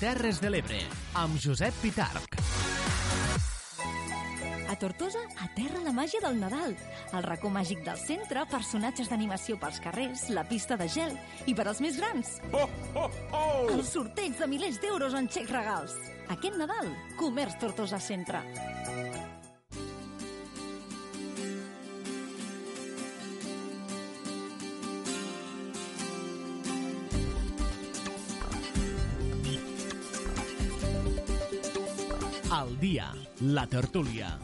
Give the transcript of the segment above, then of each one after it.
Terres de l'Ebre, amb Josep Pitarc. A Tortosa aterra la màgia del Nadal. El racó màgic del centre, personatges d'animació pels carrers, la pista de gel i per als més grans. Ho, ho, ho! El sorteig de milers d'euros en xecs regals. Aquest Nadal, Comerç Tortosa Centre. Dia, la tertúlia.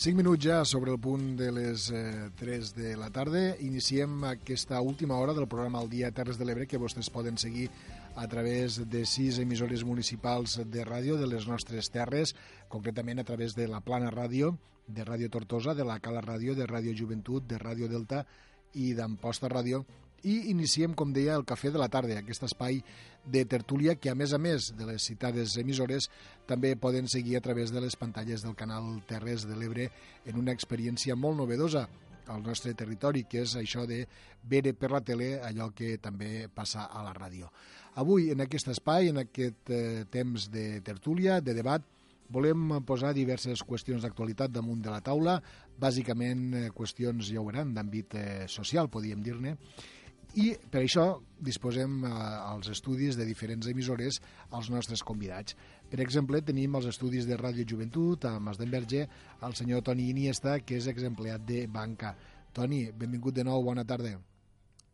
5 minuts ja sobre el punt de les eh, 3 de la tarda. Iniciem aquesta última hora del programa El Dia Terres de l'Ebre que vostès poden seguir a través de sis emissores municipals de ràdio de les nostres terres, concretament a través de la Plana Ràdio, de Ràdio Tortosa, de la Cala Ràdio, de Ràdio Joventut, de Ràdio Delta i d'Amposta Ràdio i iniciem, com deia, el Cafè de la Tarda, aquest espai de tertúlia que, a més a més de les citades emissores, també poden seguir a través de les pantalles del canal Terres de l'Ebre en una experiència molt novedosa al nostre territori, que és això de veure per la tele allò que també passa a la ràdio. Avui, en aquest espai, en aquest eh, temps de tertúlia, de debat, volem posar diverses qüestions d'actualitat damunt de la taula, bàsicament eh, qüestions, ja ho d'àmbit eh, social, podríem dir-ne, i per això disposem eh, als estudis de diferents emissores als nostres convidats. Per exemple, tenim els estudis de Ràdio Joventut a Masdenverge el senyor Toni Iniesta, que és exempleat de Banca. Toni, benvingut de nou, bona tarda.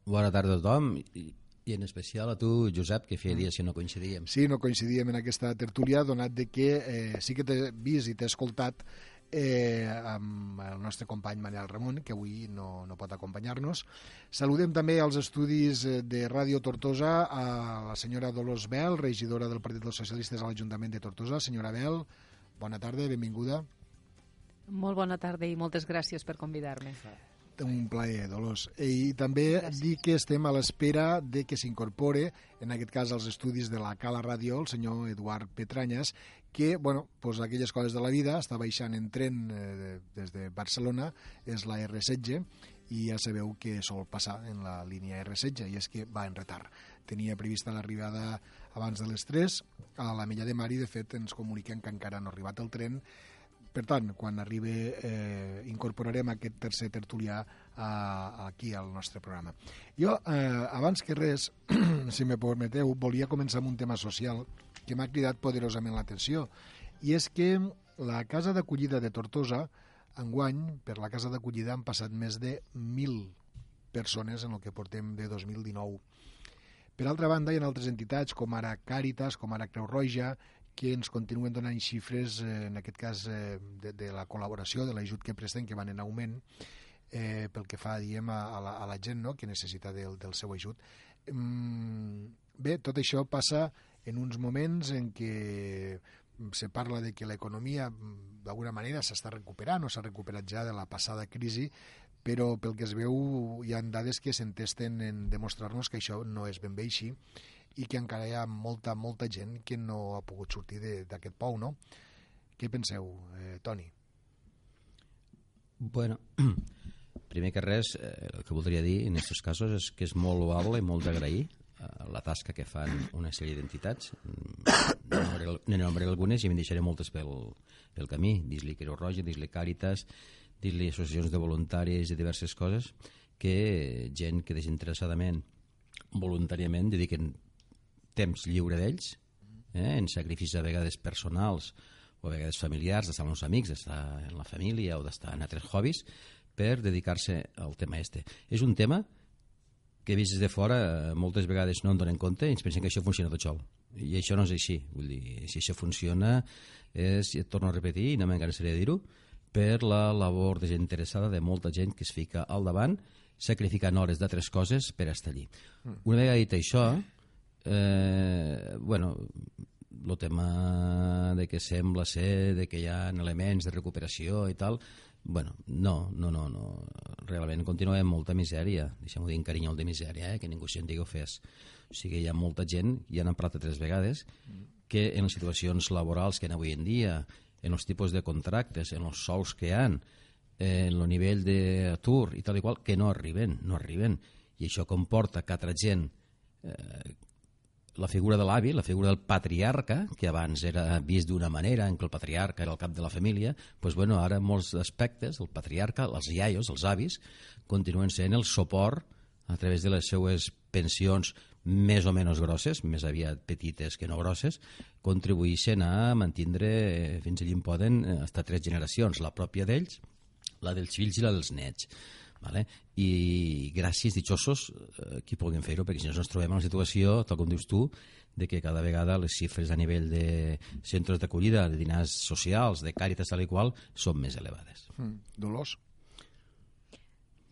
Bona tarda a tothom i, i en especial a tu, Josep, que feia dies que no coincidíem. Sí, no coincidíem en aquesta tertúlia, donat de que eh, sí que t'he vist i t'he escoltat eh, amb el nostre company Manel Ramon, que avui no, no pot acompanyar-nos. Saludem també als estudis eh, de Ràdio Tortosa a la senyora Dolors Bel, regidora del Partit dels Socialistes a l'Ajuntament de Tortosa. Senyora Bel, bona tarda, benvinguda. Molt bona tarda i moltes gràcies per convidar-me. Un plaer, Dolors. I també Gràcies. dir que estem a l'espera de que s'incorpore, en aquest cas als estudis de la Cala Ràdio, el senyor Eduard Petranyes, que, bueno, pues aquelles coses de la vida, està baixant en tren eh, des de Barcelona, és la R16, i ja sabeu que sol passar en la línia R16, i és que va en retard. Tenia prevista l'arribada abans de les 3 a la Milla de Mar i, de fet, ens comuniquen que encara no ha arribat el tren, per tant, quan arribi eh, incorporarem aquest tercer tertulià a, aquí al nostre programa. Jo, eh, abans que res, si me permeteu, volia començar amb un tema social que m'ha cridat poderosament l'atenció, i és que la casa d'acollida de Tortosa, enguany, per la casa d'acollida han passat més de 1.000 persones en el que portem de 2019. Per altra banda, hi ha altres entitats com ara Càritas, com ara Creu Roja, que ens continuen donant xifres, eh, en aquest cas, eh, de, de la col·laboració, de l'ajut que presten, que van en augment, eh, pel que fa, diem, a, a, la, a la gent no?, que necessita del, del seu ajut. Mm, bé, tot això passa en uns moments en què se parla de que l'economia d'alguna manera s'està recuperant o s'ha recuperat ja de la passada crisi, però pel que es veu hi ha dades que s'entesten en demostrar-nos que això no és ben bé així i que encara hi ha molta, molta gent que no ha pogut sortir d'aquest pou, no? Què penseu, eh, Toni? Bueno, primer que res, eh, el que voldria dir en aquests casos és que és molt loable i molt d'agrair eh, la tasca que fan una sèrie d'entitats. Ne nombraré algunes i me'n deixaré moltes pel, pel camí. Dis-li Creu Roja, dis-li Càritas dis-li associacions de voluntaris i diverses coses que gent que desinteressadament voluntàriament dediquen temps lliure d'ells eh, en sacrificis a vegades personals o a vegades familiars, d'estar amb els amics, d'estar en la família o d'estar en altres hobbies per dedicar-se al tema este. És un tema que vist des de fora eh, moltes vegades no en donen compte i ens pensen que això funciona tot sol. I això no és així. Vull dir, si això funciona, és, et torno a repetir, i no m'encansaré de dir-ho, per la labor desinteressada de molta gent que es fica al davant sacrificant hores d'altres coses per estar allí. Mm. Una vegada dit això, eh, bueno, el tema de que sembla ser de que hi ha elements de recuperació i tal, bueno, no, no, no, no. realment continua amb molta misèria, deixem-ho dir en carinyol de misèria, eh? que ningú se'n digui fes. O sigui, hi ha molta gent, ja n'han parlat tres vegades, que en les situacions laborals que hi ha avui en dia, en els tipus de contractes, en els sous que hi ha, en el nivell d'atur i tal i qual, que no arriben, no arriben. I això comporta que altra gent eh, la figura de l'avi, la figura del patriarca, que abans era vist d'una manera, en què el patriarca era el cap de la família, doncs, bueno, ara molts aspectes el patriarca, els iaios, els avis, continuen sent el suport a través de les seues pensions més o menys grosses, més aviat petites que no grosses, contribueixen a mantindre eh, fins allí en poden eh, estar tres generacions, la pròpia d'ells, la dels fills i la dels nets. Vale? I gràcies, ditxosos, eh, qui puguin fer-ho, perquè si no ens trobem en una situació, tal com dius tu, de que cada vegada les xifres a nivell de centres d'acollida, de dinars socials, de càritas tal i qual, són més elevades. Mm. Dolors?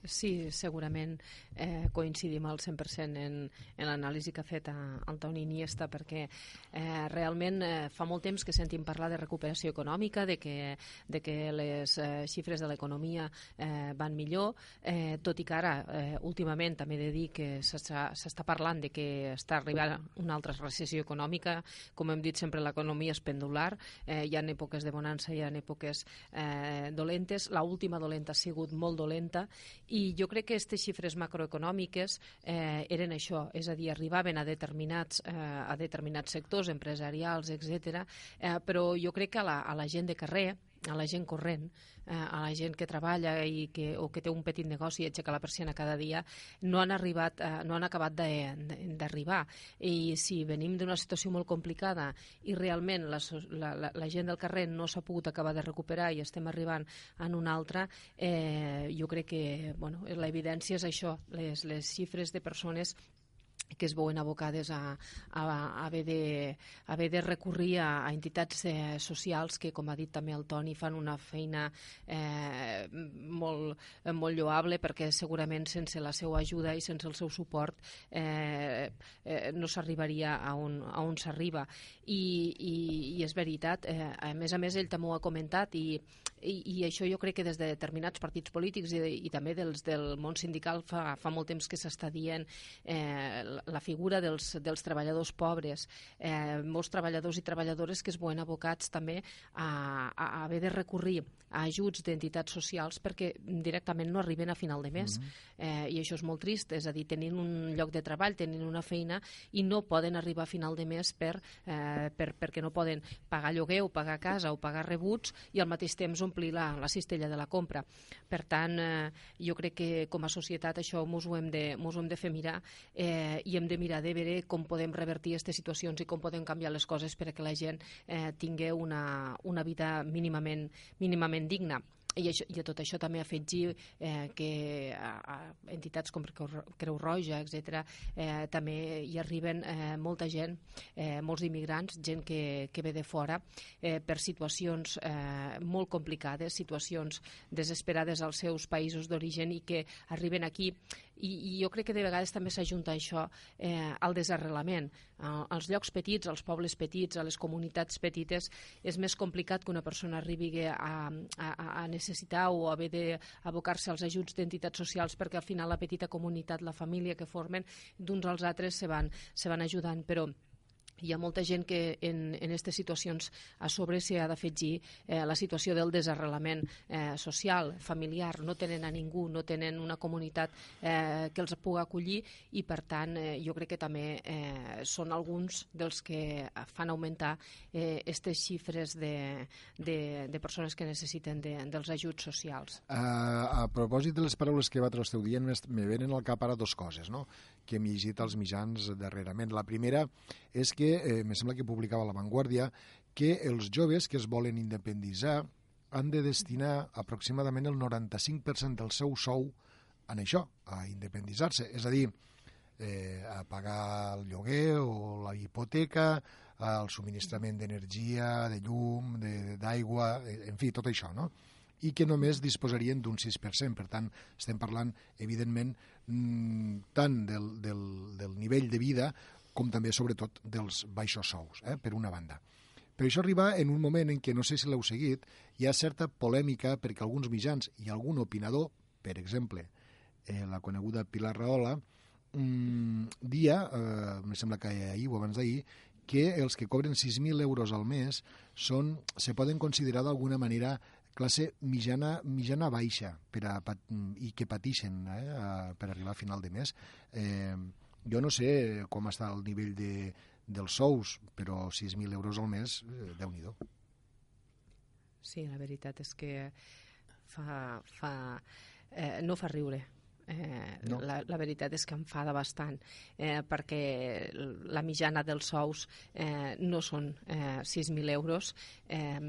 Sí, segurament eh, coincidim al 100% en, en l'anàlisi que ha fet Antoni Iniesta perquè eh, realment eh, fa molt temps que sentim parlar de recuperació econòmica, de que, de que les eh, xifres de l'economia eh, van millor, eh, tot i que ara eh, últimament també he de dir que s'està parlant de que està arribant una altra recessió econòmica, com hem dit sempre l'economia és pendular, eh, hi ha èpoques de bonança, hi ha èpoques eh, dolentes, la última dolenta ha sigut molt dolenta i jo crec que aquestes xifres macroeconòmiques eh, eren això, és a dir, arribaven a determinats, eh, a determinats sectors empresarials, etc. Eh, però jo crec que a la, a la gent de carrer, a la gent corrent, eh, a la gent que treballa i que, o que té un petit negoci i aixeca la persiana cada dia, no han arribat, eh, no han acabat d'arribar. I si venim d'una situació molt complicada i realment la, la, la, la gent del carrer no s'ha pogut acabar de recuperar i estem arribant en una altra, eh, jo crec que bueno, l'evidència és això, les, les xifres de persones que es veuen abocades a, a, a, haver, de, a haver de recurrir a, a entitats eh, socials que, com ha dit també el Toni, fan una feina eh, molt, molt lloable perquè segurament sense la seva ajuda i sense el seu suport eh, eh, no s'arribaria a on, a on s'arriba. I, i, I és veritat, eh, a més a més ell també ho ha comentat i, i, i això jo crec que des de determinats partits polítics i, i també dels del món sindical fa, fa molt temps que s'està dient eh, la figura dels, dels treballadors pobres, eh, molts treballadors i treballadores que es veuen abocats també a, a, haver de recurrir a ajuts d'entitats socials perquè directament no arriben a final de mes. Mm -hmm. eh, I això és molt trist, és a dir, tenint un lloc de treball, tenint una feina i no poden arribar a final de mes per, eh, per, perquè no poden pagar lloguer o pagar casa o pagar rebuts i al mateix temps omplir la, la cistella de la compra. Per tant, eh, jo crec que com a societat això ens ho hem de, mos ho hem de fer mirar eh, i hem de mirar de veure com podem revertir aquestes situacions i com podem canviar les coses perquè la gent eh, tingui una, una vida mínimament, mínimament digna i, això, i a tot això també afegir eh, que a, a entitats com Creu Roja, etc., eh, també hi arriben eh, molta gent, eh, molts immigrants, gent que, que ve de fora, eh, per situacions eh, molt complicades, situacions desesperades als seus països d'origen i que arriben aquí i, i jo crec que de vegades també s'ajunta això eh, al desarrelament. Eh, als llocs petits, als pobles petits, a les comunitats petites, és més complicat que una persona arribi a, a, a necessitar o haver d'abocar-se als ajuts d'entitats socials perquè al final la petita comunitat, la família que formen, d'uns als altres se van, se van ajudant, però hi ha molta gent que en aquestes situacions a sobre s'hi ha d'afegir eh, la situació del desarrelament eh, social, familiar, no tenen a ningú, no tenen una comunitat eh, que els pugui acollir i per tant eh, jo crec que també eh, són alguns dels que fan augmentar aquestes eh, xifres de, de, de persones que necessiten de, dels ajuts socials. Uh, a propòsit de les paraules que vosaltres esteu dient, me venen al cap ara dos coses, no? Que hem llegit als mitjans darrerament. La primera és que, eh, me sembla que publicava La Vanguardia, que els joves que es volen independitzar han de destinar aproximadament el 95% del seu sou en això, a independitzar-se. És a dir, eh, a pagar el lloguer o la hipoteca, el subministrament d'energia, de llum, d'aigua, eh, en fi, tot això, no? i que només disposarien d'un 6%. Per tant, estem parlant, evidentment, tant del, del, del nivell de vida com també, sobretot, dels baixos sous, eh, per una banda. Per això arriba en un moment en què, no sé si l'heu seguit, hi ha certa polèmica perquè alguns mitjans i algun opinador, per exemple, eh, la coneguda Pilar Rahola, mm, dia, eh, me sembla que ahir o abans d'ahir, que els que cobren 6.000 euros al mes són, se poden considerar d'alguna manera classe mitjana, mitjana baixa per a, i que pateixen eh, per arribar a final de mes. Eh, jo no sé com està el nivell de, dels sous, però 6.000 euros al mes, eh, déu-n'hi-do. Sí, la veritat és que fa, fa, eh, no fa riure. Eh, No. la, la veritat és que em fada bastant eh, perquè la mitjana dels sous eh, no són eh, 6.000 euros eh,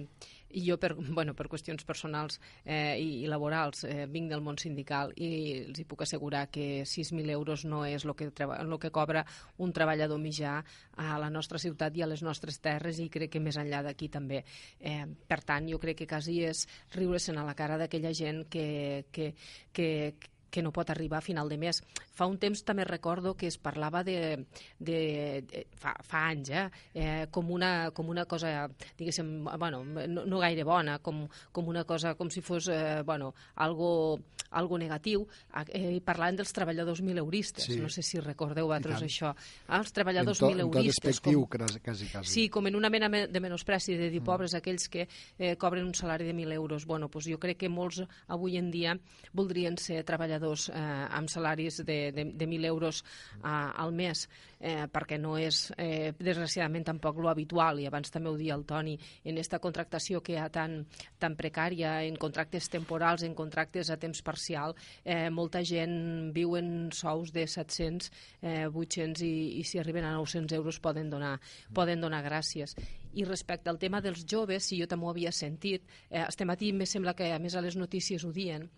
i jo per, bueno, per qüestions personals eh, i, i laborals eh, vinc del món sindical i els hi puc assegurar que 6.000 euros no és el que, el que cobra un treballador mitjà a la nostra ciutat i a les nostres terres i crec que més enllà d'aquí també. Eh, per tant, jo crec que quasi és riure-se'n a la cara d'aquella gent que, que, que, que no pot arribar a final de mes. Fa un temps també recordo que es parlava de, de, de fa, fa anys, eh, eh, com, una, com una cosa, diguéssim, bueno, no, no gaire bona, com, com una cosa, com si fos, eh, bueno, algo, algo negatiu, eh, parlaven dels treballadors mileuristes, Sí. no sé si recordeu vosaltres això, ah, els treballadors en to, en to mileuristes. despectiu, quasi, quasi. quasi. Sí, com en una mena me- de menospreci, de dir Mm. pobres aquells que eh, cobren un salari de 1.000 euros. Bueno, doncs jo crec que molts avui en dia voldrien ser treballadors eh, amb salaris de, de, de 1.000 euros eh, al mes, eh, perquè no és, eh, desgraciadament, tampoc lo habitual, i abans també ho dia el Toni, en esta contractació que hi ha tan, tan precària, en contractes temporals, en contractes a temps parcial, eh, molta gent viu en sous de 700, eh, 800 i, i si arriben a 900 euros poden donar, poden donar gràcies. I respecte al tema dels joves, si jo també ho havia sentit, eh, este matí me sembla que a més a les notícies ho dien,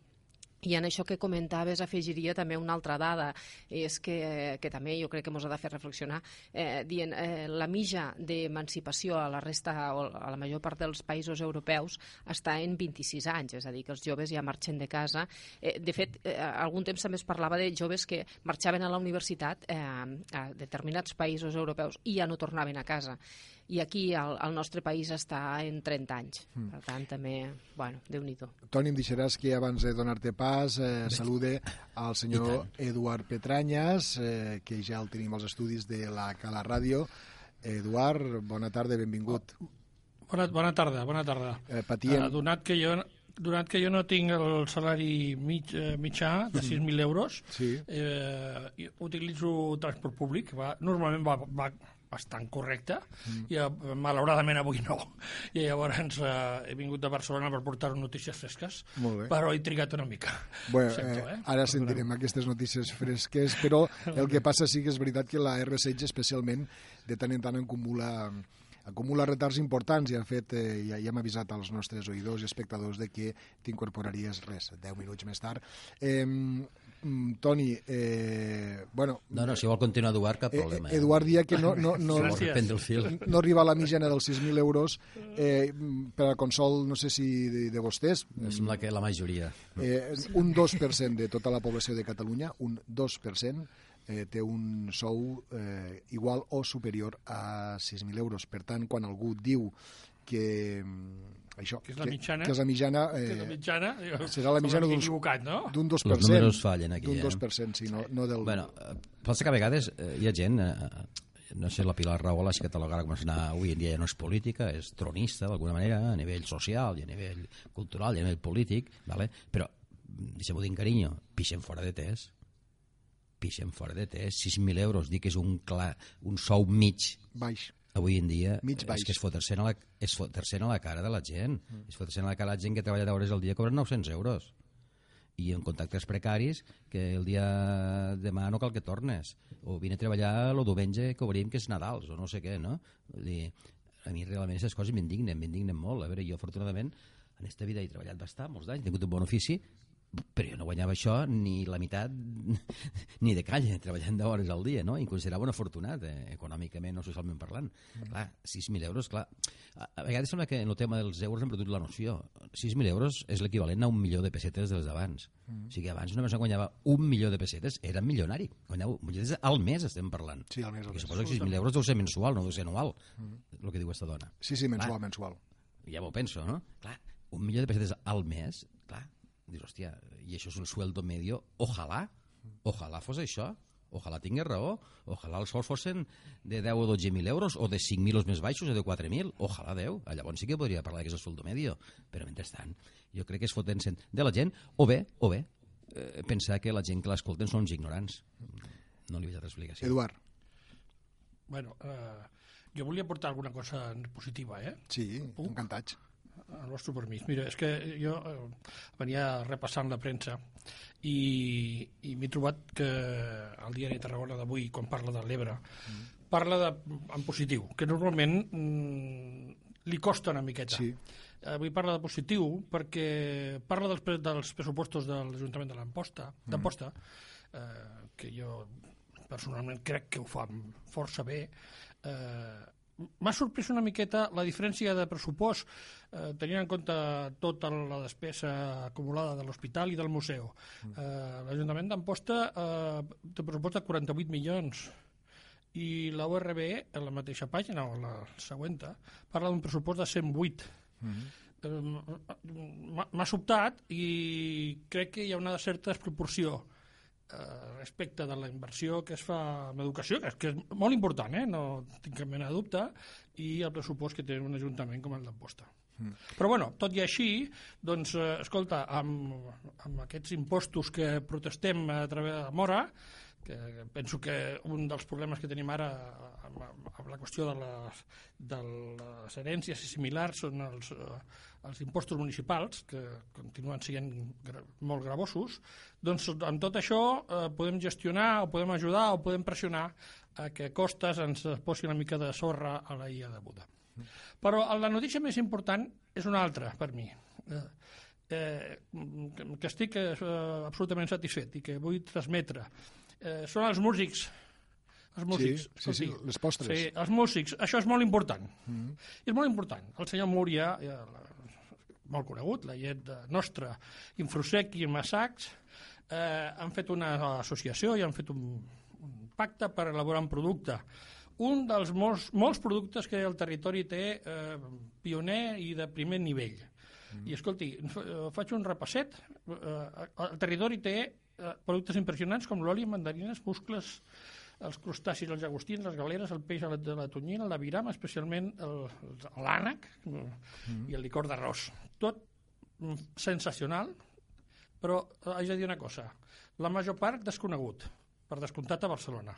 i en això que comentaves afegiria també una altra dada, és que, que també jo crec que ens ha de fer reflexionar, eh, dient eh, la mitja d'emancipació a la resta o a la major part dels països europeus està en 26 anys, és a dir, que els joves ja marxen de casa. Eh, de fet, eh, algun temps també es parlava de joves que marxaven a la universitat eh, a determinats països europeus i ja no tornaven a casa i aquí al, al nostre país està en 30 anys. Mm. Per tant, també, bueno, déu-n'hi-do. Toni, em deixaràs que abans de donar-te pas eh, salude al senyor Eduard Petranyes, eh, que ja el tenim als estudis de la Cala Ràdio. Eduard, bona tarda, benvingut. Bona, bona tarda, bona tarda. Eh, patien... Uh, donat, que jo, donat que jo no tinc el salari mig, eh, mitjà de 6.000 euros, Sí. eh, utilitzo transport públic, va, normalment va, va bastant correcte, mm. i eh, malauradament avui no. I llavors eh, he vingut de Barcelona per portar notícies fresques, Molt bé. però he trigat una mica. Bueno, Sento, eh, eh? ara sentirem aquestes notícies fresques, però el que passa sí que és veritat que la R16 especialment de tant en tant acumula acumula retards importants i han fet, eh, ja, ja hem avisat als nostres oïdors i espectadors de que t'incorporaries res, 10 minuts més tard. Eh, Toni, eh, bueno, No, no, si vol continuar Eduard, cap eh, problema. Eduard dia que no, no, no, fil. no arriba a la mitjana dels 6.000 euros eh, per al consol, no sé si de, de vostès, Em sembla que la majoria. Eh, un 2% de tota la població de Catalunya, un 2%, eh, té un sou eh, igual o superior a 6.000 euros. Per tant, quan algú diu que mm, això, Que és la mitjana. que és la mitjana, Que la eh, mitjana... digo, serà la mitjana equivocat, no? d'un 2%. Els números fallen aquí, D'un eh? 2%, sí, no, no del... Bueno, eh, passa que a vegades eh, hi ha gent, eh, no sé, la Pilar Rahola si catalogarà com es anar avui en dia ja no és política, és tronista d'alguna manera, a nivell social i a nivell cultural i a nivell polític, vale? però deixem-ho dir en carinyo, pixem fora de test pixem fora de test, 6.000 euros, dic que és un, clar, un sou mig Baix. Avui en dia Mig baix. és que és fotre-se'n a, la, és fotre a la cara de la gent mm. és fotre a la cara de la gent que treballa 10 hores al dia cobren 900 euros i en contactes precaris que el dia demà no cal que tornes o vine a treballar el diumenge que obrim que és Nadals o no sé què no? Vull dir, a mi realment aquestes coses m'indignen m'indignen molt, a veure, jo afortunadament en aquesta vida he treballat bastant, molts anys, he tingut un bon ofici però jo no guanyava això ni la meitat ni de calle, treballant 10 hores al dia, no? I em considerava un afortunat, eh, econòmicament o socialment parlant. Mm. Clar, 6.000 euros, clar... A, a vegades sembla que en el tema dels euros hem perdut la noció. 6.000 euros és l'equivalent a un milió de pessetes dels d'abans. Mm. O sigui, abans una persona guanyava un milió de pessetes, era milionari. Guanyava un milió al mes, estem parlant. Sí, al mes, al mes. suposo que 6.000 euros deu ser mensual, no deu ser anual, mm. el que diu aquesta dona Sí, sí, mensual, Clar. mensual. ja m'ho penso, no? Clar, un milió de pessetes al mes, clar, dius, hòstia, i això és un sueldo medio, ojalà, ojalà fos això, ojalà tingués raó, ojalà els sous fossin de 10 o 12.000 euros, o de 5.000 els més baixos, o de 4.000, ojalà 10, llavors sí que podria parlar que és el sueldo medio, però mentrestant, jo crec que es foten de la gent, o bé, o bé, eh, pensar que la gent que l'escolten són uns ignorants. No li veig altra explicació. Eduard, bueno, eh, jo volia portar alguna cosa positiva, eh? Sí, Puc? encantats. El vostre permís. Mira, és que jo eh, venia repassant la premsa i, i m'he trobat que el diari de Tarragona d'avui, quan parla de l'Ebre, mm. parla de, en positiu, que normalment mm, li costa una miqueta. Sí. Avui parla de positiu perquè parla dels, dels pressupostos de l'Ajuntament de l'Amposta, d'Amposta, eh, que jo personalment crec que ho fan força bé. Eh, M'ha sorprès una miqueta la diferència de pressupost eh, tenint en compte tota la despesa acumulada de l'hospital i del museu. Eh, L'Ajuntament d'Amposta eh, té pressupost de 48 milions i la URB, en la mateixa pàgina o la següent, parla d'un pressupost de 108. Eh, m'ha- M'ha sobtat i crec que hi ha una certa desproporció respecte de la inversió que es fa en educació, que és, que és molt important, eh? no tinc cap mena de dubte, i el pressupost que té un ajuntament com el d'Amposta. Mm. Però bueno, tot i així, doncs, eh, escolta, amb, amb aquests impostos que protestem a través de Mora, que penso que un dels problemes que tenim ara amb, amb la qüestió de les, de les herències i similars són els, eh, els impostos municipals, que continuen sent gra molt gravosos, doncs amb tot això eh, podem gestionar o podem ajudar o podem pressionar a que Costes ens posi una mica de sorra a la illa de Buda. Però la notícia més important és una altra per mi. Eh, eh, que estic eh, absolutament satisfet i que vull transmetre. Eh, són els músics els músics. Sí, sí, sí, les postres. Sí, els músics. Això és molt important. Mm -hmm. És molt important. El senyor Múria, la, molt conegut, la llet nostra, Infrusec i Massacs, eh, han fet una associació i han fet un, un pacte per elaborar un producte. Un dels molts, molts productes que el territori té eh, pioner i de primer nivell. Mm. I escolti, fa- faig un repasset. Eh, el territori té eh, productes impressionants com l'oli, mandarines, muscles, els crustacis, els llagostins, les galeres, el peix de la tonyina, el viram, especialment el- l'ànec mm. i el licor d'arròs. Tot mm, sensacional, però eh, haig de dir una cosa. La major part desconegut, per descomptat a Barcelona.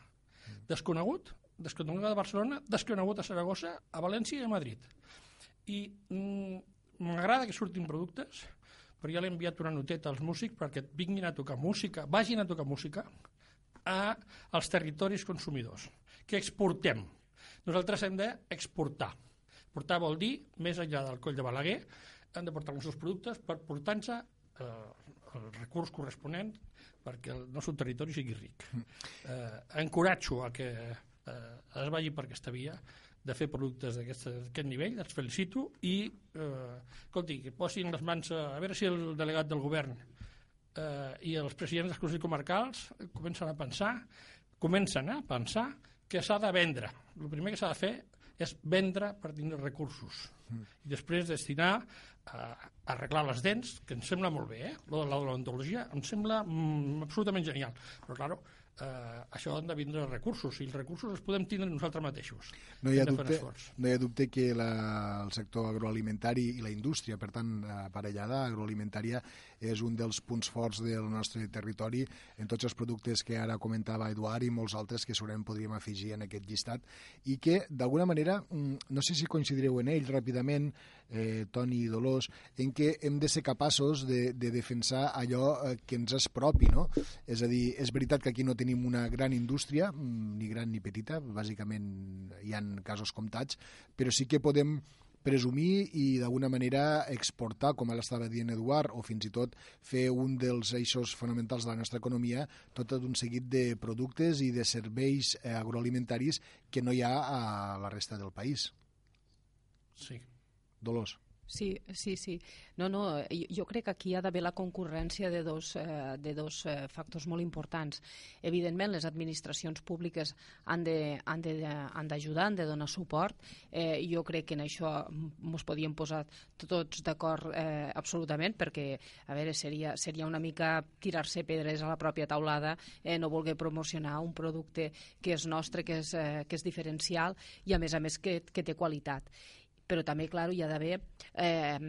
Desconegut, desconegut a Barcelona, desconegut a Saragossa, a València i a Madrid. I mm, m'agrada que surtin productes, però ja l'he enviat una noteta als músics perquè vinguin a tocar música, vagin a tocar música a, als territoris consumidors, que exportem. Nosaltres hem d'exportar. Portar vol dir, més enllà del coll de Balaguer, hem de portar els nostres productes per portar-nos eh, el recurs corresponent perquè el nostre territori sigui ric. Eh, encoratjo a que eh, es vagi per aquesta via de fer productes d'aquest nivell, els felicito i, eh, escolti, que posin les mans a, a veure si el delegat del govern eh, i els presidents dels consells comarcals comencen a pensar, comencen a pensar que s'ha de vendre. El primer que s'ha de fer és vendre per tindre recursos i després destinar a arreglar les dents, que em sembla molt bé, eh? Lo de l'odontologia em sembla mm, absolutament genial. Però, claro, eh, això han de vindre recursos, i els recursos els podem tindre nosaltres mateixos. No hi ha dubte, no hi ha dubte que la, el sector agroalimentari i la indústria, per tant, aparellada agroalimentària, és un dels punts forts del nostre territori en tots els productes que ara comentava Eduard i molts altres que segurament podríem afegir en aquest llistat i que, d'alguna manera, mm, no sé si coincidireu en ell ràpidament, eh, Toni i Dolors, en què hem de ser capaços de, de defensar allò eh, que ens és propi, no? És a dir, és veritat que aquí no tenim una gran indústria, mm, ni gran ni petita, bàsicament hi han casos comptats, però sí que podem presumir i d'alguna manera exportar, com l'estava dient Eduard, o fins i tot fer un dels eixos fonamentals de la nostra economia, tot un seguit de productes i de serveis eh, agroalimentaris que no hi ha a la resta del país. Sí. Dolors. Sí, sí, sí. No, no, jo, jo crec que aquí hi ha d'haver la concurrència de dos, eh, de dos eh, factors molt importants. Evidentment, les administracions públiques han d'ajudar, han de donar suport. Eh, jo crec que en això ens podíem posar tots d'acord eh, absolutament, perquè, a veure, seria, seria una mica tirar-se pedres a la pròpia taulada, eh, no voler promocionar un producte que és nostre, que és, eh, que és diferencial i, a més a més, que, que té qualitat però també, clar, hi ha d'haver eh,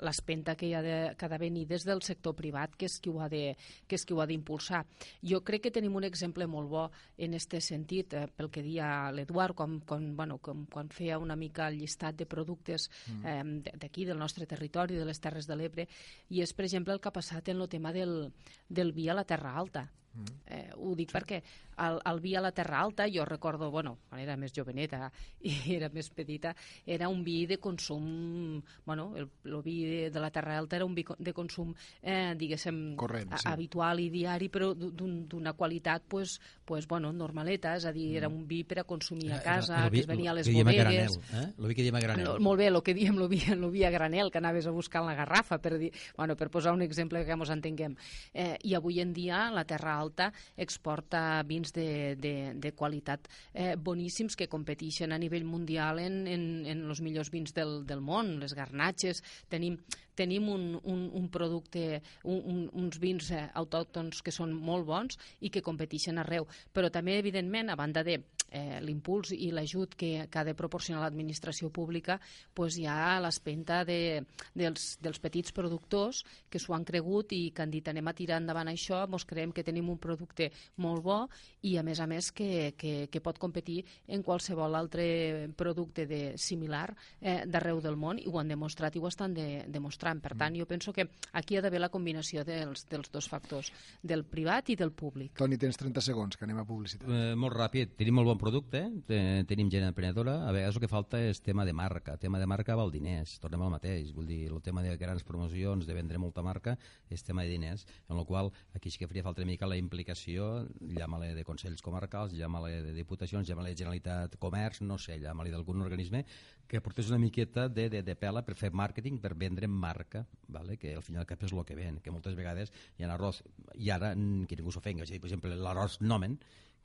l'espenta que hi ha de, que ha de venir des del sector privat, que és qui ho ha de, que és qui ho ha d'impulsar. Jo crec que tenim un exemple molt bo en aquest sentit, eh, pel que dia l'Eduard, quan, quan, bueno, quan, quan feia una mica el llistat de productes mm. eh, d'aquí, del nostre territori, de les Terres de l'Ebre, i és, per exemple, el que ha passat en el tema del, del vi a la Terra Alta. Mm. Eh, ho dic sí. perquè el, el vi a la Terra Alta, jo recordo, bueno, quan era més joveneta i era més petita, era un vi de consum, bueno, el, el vi de, de la Terra Alta era un vi de consum, eh, diguéssim, Corrent, sí. habitual i diari, però d'una qualitat, pues, pues, bueno, normaleta, és a dir, era mm. un vi per a consumir a casa, el vi, que es venia a les bodegues. Eh? El vi que diem a granel. El, molt bé, el que diem, el vi, el vi a granel, que anaves a buscar en la garrafa, per, dir, bueno, per posar un exemple que ens entenguem. Eh, I avui en dia la Terra Alta exporta vins de, de, de qualitat eh, boníssims que competeixen a nivell mundial en, en, en els millors vins del, del món, les garnatxes, tenim, tenim un, un, un producte, un, un, uns vins eh, autòctons que són molt bons i que competeixen arreu. Però també, evidentment, a banda de eh, l'impuls i l'ajut que, que ha de proporcionar l'administració pública, pues hi ha l'espenta de, dels, dels petits productors que s'ho han cregut i que han dit anem a tirar endavant això, ens creiem que tenim un producte molt bo i a més a més que, que, que pot competir en qualsevol altre producte de similar eh, d'arreu del món i ho han demostrat i ho estan de, demostrant. Per tant, jo penso que aquí ha d'haver la combinació dels, dels dos factors, del privat i del públic. Toni, tens 30 segons, que anem a publicitat. Eh, molt ràpid, tenim molt bon producte, eh, tenim gent emprenedora, a vegades el que falta és tema de marca. Tema de marca val diners, tornem al mateix. Vull dir, el tema de grans promocions, de vendre molta marca, és tema de diners, en el qual aquí sí que faria falta una mica la implicació, llama-le de consells comarcals, llama-le de diputacions, llama-le de Generalitat Comerç, no sé, llama-li d'algun organisme que portés una miqueta de, de, de pela per fer màrqueting, per vendre marca, vale? que al final cap és el que ven, que moltes vegades hi ha arròs, i ara, que ningú s'ofenga, és dir, per exemple, l'arròs Nomen,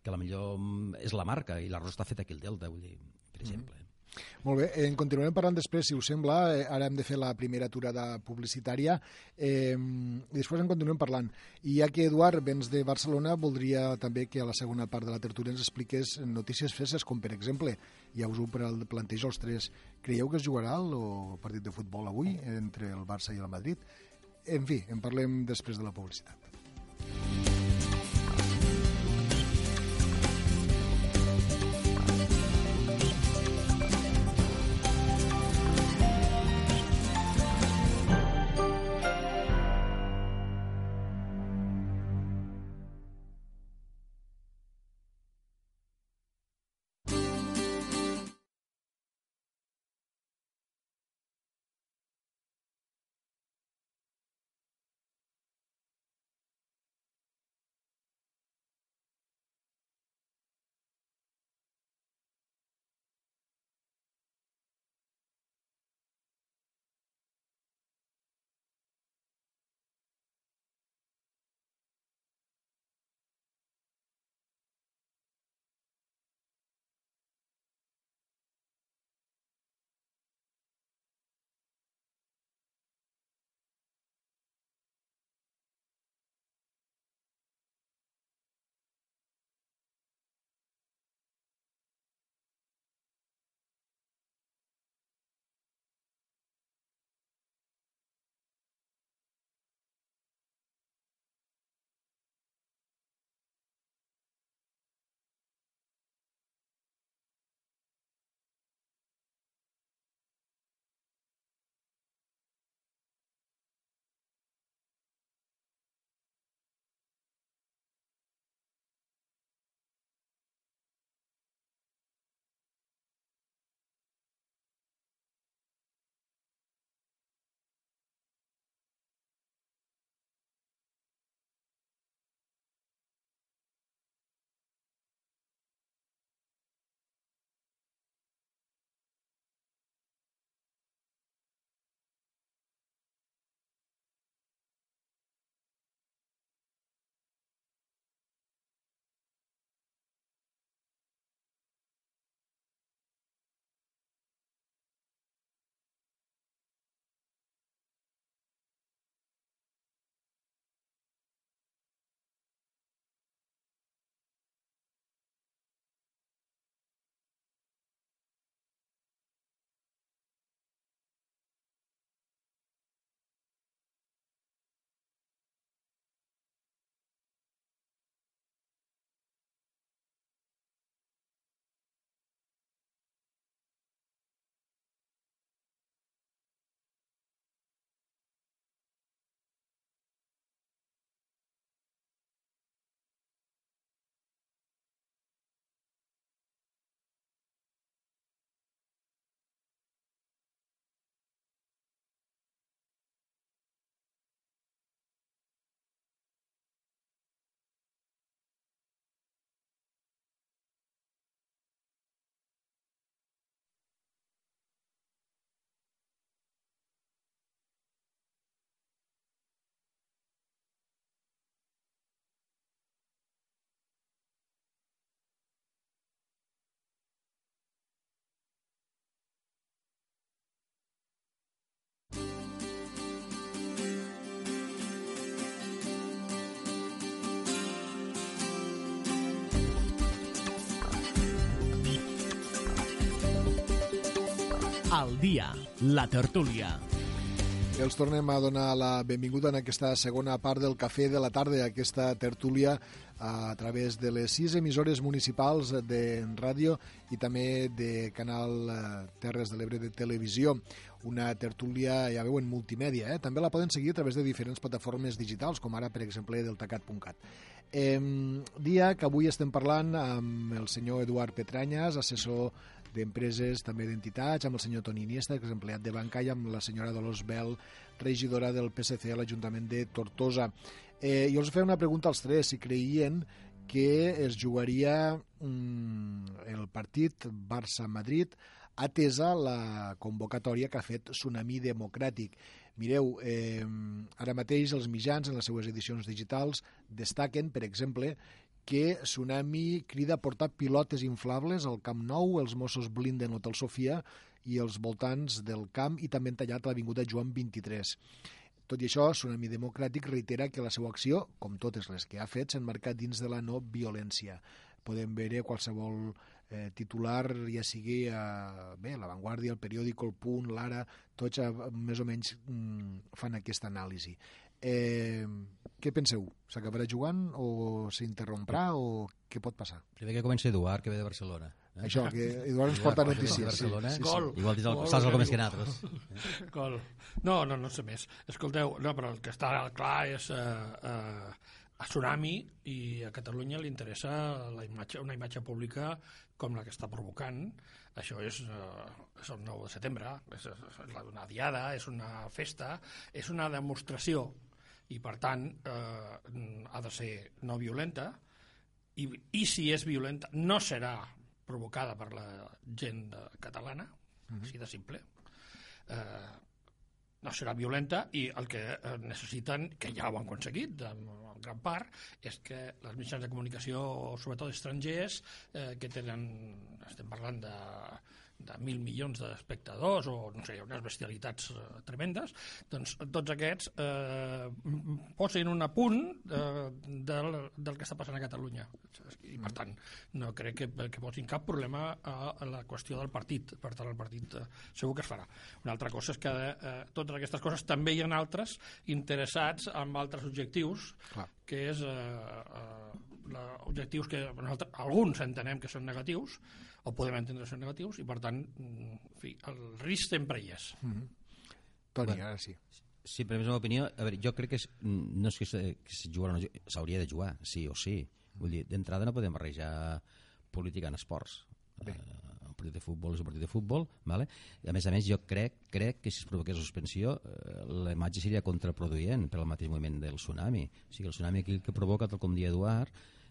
que la millor mm, és la marca i l'arròs està fet aquí al Delta, vull dir, per mm. exemple. Mm. Molt bé, en continuarem parlant després, si us sembla. Eh, ara hem de fer la primera aturada publicitària eh, i després en continuem parlant. I ja que Eduard vens de Barcelona, voldria també que a la segona part de la tertúlia ens expliqués notícies feses, com per exemple, ja us ho plantejo els tres, creieu que es jugarà el partit de futbol avui entre el Barça i el Madrid? En fi, en parlem després de la publicitat. Al dia, la tertúlia. Els tornem a donar la benvinguda en aquesta segona part del Cafè de la Tarda, aquesta tertúlia a través de les sis emissores municipals de ràdio i també de Canal eh, Terres de l'Ebre de televisió. Una tertúlia, ja veu, en multimèdia. Eh? També la poden seguir a través de diferents plataformes digitals, com ara, per exemple, deltacat.cat. Eh, dia que avui estem parlant amb el senyor Eduard Petranyes, assessor d'empreses, també d'entitats, amb el senyor Toni Iniesta, que és empleat de banca, i amb la senyora Dolors Bel, regidora del PSC a l'Ajuntament de Tortosa. Eh, jo els feia una pregunta als tres, si creien que es jugaria mm, el partit Barça-Madrid atesa la convocatòria que ha fet Tsunami Democràtic. Mireu, eh, ara mateix els mitjans en les seues edicions digitals destaquen, per exemple, que Tsunami crida a portar pilotes inflables al Camp Nou, els Mossos blinden l'Hotel Sofia i els voltants del camp i també han tallat l'Avinguda Joan 23. Tot i això, Tsunami Democràtic reitera que la seva acció, com totes les que ha fet, s'ha marcat dins de la no violència. Podem veure qualsevol eh, titular, ja sigui a, bé, La Vanguardia, El Periòdico, El Punt, l'Ara, tots a, eh, més o menys mm, fan aquesta anàlisi. Eh, què penseu? S'acabarà jugant o s'interromprà o què pot passar? Primer que comença Eduard, que ve de Barcelona. Eh? Això, que Eduard ens porta notícies. Sí, sí, sí. Gol. Igual dius, Gol, saps que algo més diu. que nosaltres. Gol. No, no, no sé més. Escolteu, no, però el que està clar és eh, eh, a Tsunami i a Catalunya li interessa la imatge, una imatge pública com la que està provocant. Això és, eh, és el 9 de setembre, és, és una diada, és una festa, és una demostració i, per tant, eh, ha de ser no violenta i, i si és violenta no serà provocada per la gent catalana, així de simple. Eh, no serà violenta i el que eh, necessiten, que ja ho han aconseguit en, en gran part, és que les mitjans de comunicació, sobretot estrangers, eh, que tenen, estem parlant de, de mil milions d'espectadors o no sé, unes bestialitats eh, tremendes, doncs tots aquests eh, posin un apunt eh, del, del que està passant a Catalunya. I per tant, no crec que, que posin cap problema a, a la qüestió del partit. Per tant, el partit eh, segur que es farà. Una altra cosa és que eh, totes aquestes coses també hi ha altres interessats en altres objectius, Clar. que és eh, eh, la, objectius que nosaltres, alguns entenem que són negatius, o podem entendre són negatius, i per tant, mm, en fi, el risc sempre hi és. Toni, Bueno. ara sí. Sí, però és la meva opinió. A veure, jo crec que és, no és que se- o no, s'hauria de jugar, sí o sí. Vull dir, d'entrada no podem barrejar política en esports. Eh, un partit de futbol és un partit de futbol, vale? A més a més jo crec, crec que si es provoqués suspensió eh, la imatge seria contraproduent per al mateix moviment del tsunami. O sigui, el tsunami aquí el que provoca, tal com dia Eduard,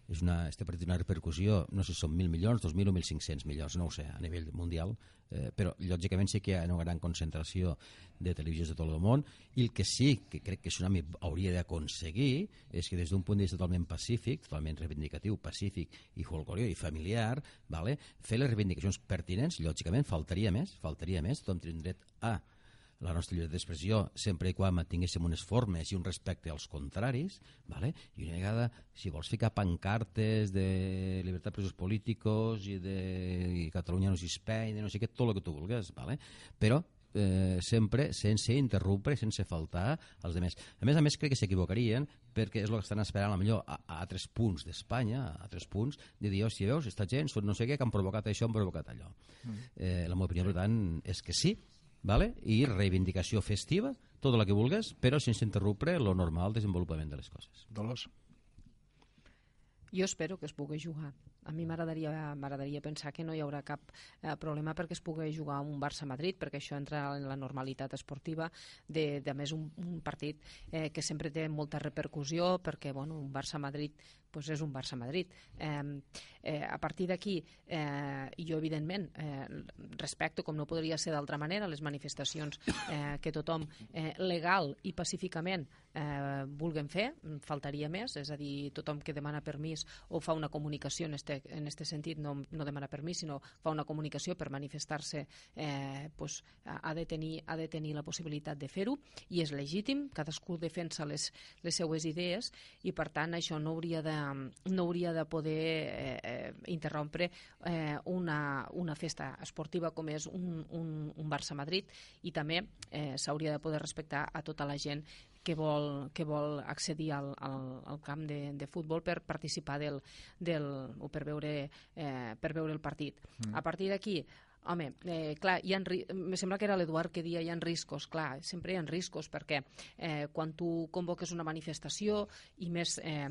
és una, este partit una repercussió, no sé si són 1.000 milions, 2.000 o 1.500 milions, no ho sé, a nivell mundial, eh, però lògicament sí que hi ha una gran concentració de televisions de tot el món i el que sí que crec que Tsunami hauria d'aconseguir és que des d'un punt de vista totalment pacífic, totalment reivindicatiu, pacífic i folclòric i familiar, vale? fer les reivindicacions pertinents, lògicament faltaria més, faltaria més, tothom un dret a la nostra llibertat d'expressió sempre i quan mantinguéssim unes formes i un respecte als contraris, vale? i una vegada, si vols ficar pancartes de llibertat de presos políticos i de i Catalunya no s'hispany, no sé què, tot el que tu vulguis, vale? però eh, sempre sense interrompre, sense faltar als demés. A més a més, crec que s'equivocarien perquè és el que estan esperant a millor a, a altres punts d'Espanya, a altres punts, de dir, hòstia, veus, esta gent no sé què que han provocat això, han provocat allò. Eh, la meva opinió, per tant, és que sí, vale? i reivindicació festiva, tota la que vulgues, però sense interrompre el normal desenvolupament de les coses. Dolors. Jo espero que es pugui jugar. A mi m'agradaria pensar que no hi haurà cap eh, problema perquè es pugui jugar un Barça-Madrid, perquè això entra en la normalitat esportiva de, de més un, un partit eh, que sempre té molta repercussió perquè bueno, un Barça-Madrid pues és un Barça-Madrid. Eh, eh, a partir d'aquí, eh, jo evidentment eh, respecto, com no podria ser d'altra manera, les manifestacions eh, que tothom eh, legal i pacíficament eh, vulguen fer, faltaria més, és a dir, tothom que demana permís o fa una comunicació en este este, en este sentit no, no demana permís, sinó fa una comunicació per manifestar-se, eh, pues, ha, de tenir, ha de tenir la possibilitat de fer-ho i és legítim, cadascú defensa les, les seues idees i per tant això no hauria de, no hauria de poder eh, eh, interrompre eh, una, una festa esportiva com és un, un, un Barça-Madrid i també eh, s'hauria de poder respectar a tota la gent que vol, que vol accedir al, al, al camp de, de futbol per participar del, del, o per veure, eh, per veure el partit. Mm. A partir d'aquí, Home, eh, clar, hi ha, me sembla que era l'Eduard que dia hi ha riscos, clar, sempre hi ha riscos perquè eh, quan tu convoques una manifestació i més eh,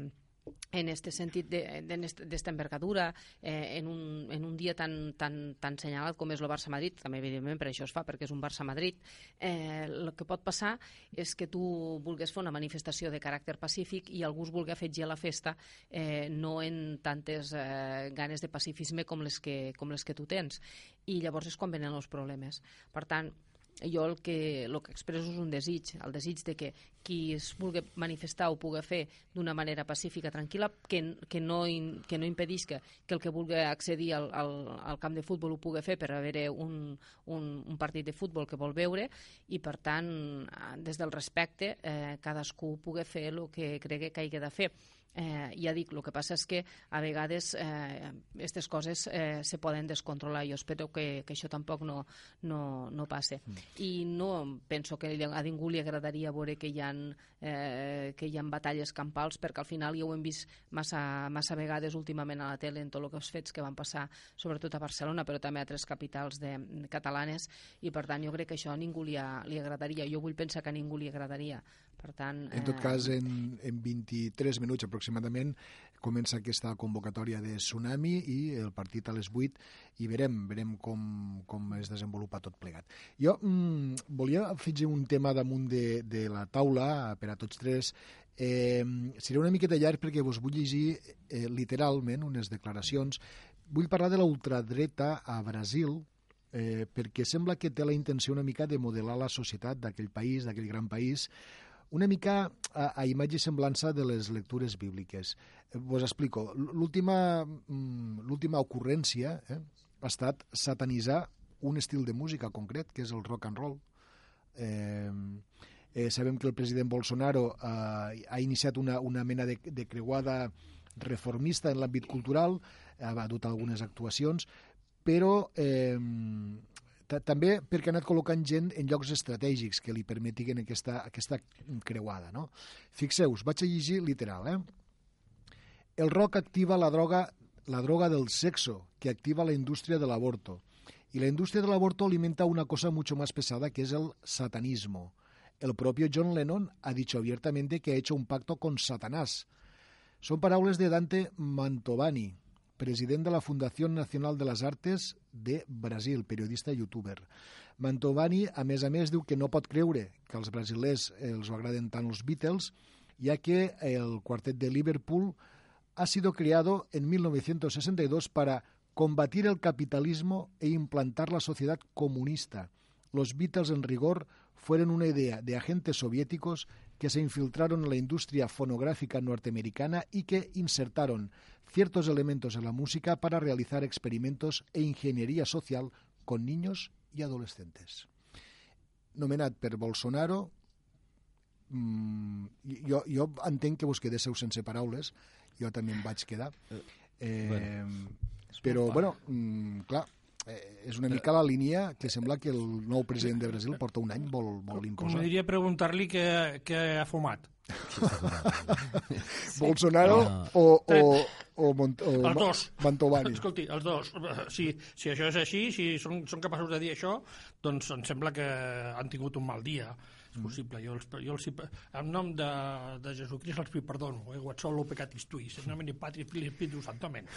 en este sentit d'esta envergadura, eh, en, un, en un dia tan, tan, tan senyalat com és el Barça-Madrid, també evidentment per això es fa, perquè és un Barça-Madrid, eh, el que pot passar és que tu vulguis fer una manifestació de caràcter pacífic i algú es vulgui afegir a la festa eh, no en tantes eh, ganes de pacifisme com les, que, com les que tu tens. I llavors és quan venen els problemes. Per tant, jo el que, el que expresso és un desig, el desig de que qui es vulgui manifestar ho pugui fer d'una manera pacífica, tranquil·la, que, que, no, in, que no impedís que, que el que vulgui accedir al, al, al camp de futbol ho pugui fer per haver un, un, un partit de futbol que vol veure i, per tant, des del respecte, eh, cadascú pugui fer el que cregui que hagi de fer Eh, ja dic, el que passa és que a vegades aquestes eh, coses eh, se poden descontrolar. Jo espero que, que això tampoc no, no, no passe. Mm. I no penso que a ningú li agradaria veure que hi ha, eh, que hi ha batalles campals, perquè al final ja ho hem vist massa, massa vegades últimament a la tele en tot els fets que van passar, sobretot a Barcelona, però també a altres capitals de, catalanes, i per tant jo crec que això a ningú li, ha, li agradaria. Jo vull pensar que a ningú li agradaria. Per tant, en tot cas, en, en 23 minuts aproximadament comença aquesta convocatòria de Tsunami i el partit a les 8 i verem, verem com, com es desenvolupa tot plegat. Jo mm, volia afegir un tema damunt de, de la taula per a tots tres. Eh, seré una miqueta llarg perquè vos vull llegir eh, literalment unes declaracions. Vull parlar de la ultradreta a Brasil, eh, perquè sembla que té la intenció una mica de modelar la societat d'aquell país, d'aquell gran país, una mica a, a imatge i semblança de les lectures bíbliques. Eh, vos explico. Mm, l'última ocurrència eh, ha estat satanitzar un estil de música concret, que és el rock and roll. Eh, eh, sabem que el president Bolsonaro eh, ha iniciat una, una mena de, de creuada reformista en l'àmbit cultural, ha dut algunes actuacions, però eh, també perquè ha anat col·locant gent en llocs estratègics que li permetin aquesta, aquesta creuada. No? Fixeu-vos, vaig a llegir literal. Eh? El rock activa la droga, la droga del sexo, que activa la indústria de l'aborto. Y la industria del aborto alimenta una cosa mucho más pesada, que es el satanismo. El propio John Lennon ha dicho abiertamente que ha hecho un pacto con Satanás. Son paraules de Dante Mantovani, president de la Fundació Nacional de les Artes de Brasil, periodista i youtuber. Mantovani, a més a més, diu que no pot creure que als brasilers els agraden tant els Beatles, ja que el quartet de Liverpool ha sido creado en 1962 para combatir el capitalismo e implantar la sociedad comunista. Los Beatles, en rigor, fueron una idea de agentes soviéticos que se infiltraron en la industria fonográfica norteamericana y que insertaron ciertos elementos en la música para realizar experimentos e ingeniería social con niños y adolescentes. Nomenat per Bolsonaro, mmm, jo, jo entenc que vos quedéssiu sense paraules, jo també em vaig quedar. Eh, bueno, però, bueno, mm, clar, eh, és una mica la línia que sembla que el nou president de Brasil porta un any vol, vol imposar. Com diria preguntar-li què, què ha fumat. Bolsonaro no. o, o, o, Mont o els dos. Mantovani. Escolti, els dos. Si, si això és així, si són, són capaços de dir això, doncs em sembla que han tingut un mal dia és possible. Jo, els, jo els, en nom de, de Jesucrist els perdono, eh? Guazzolo peccatis tuis, en nomine Patri, Fili, Espíritu Santo, amén.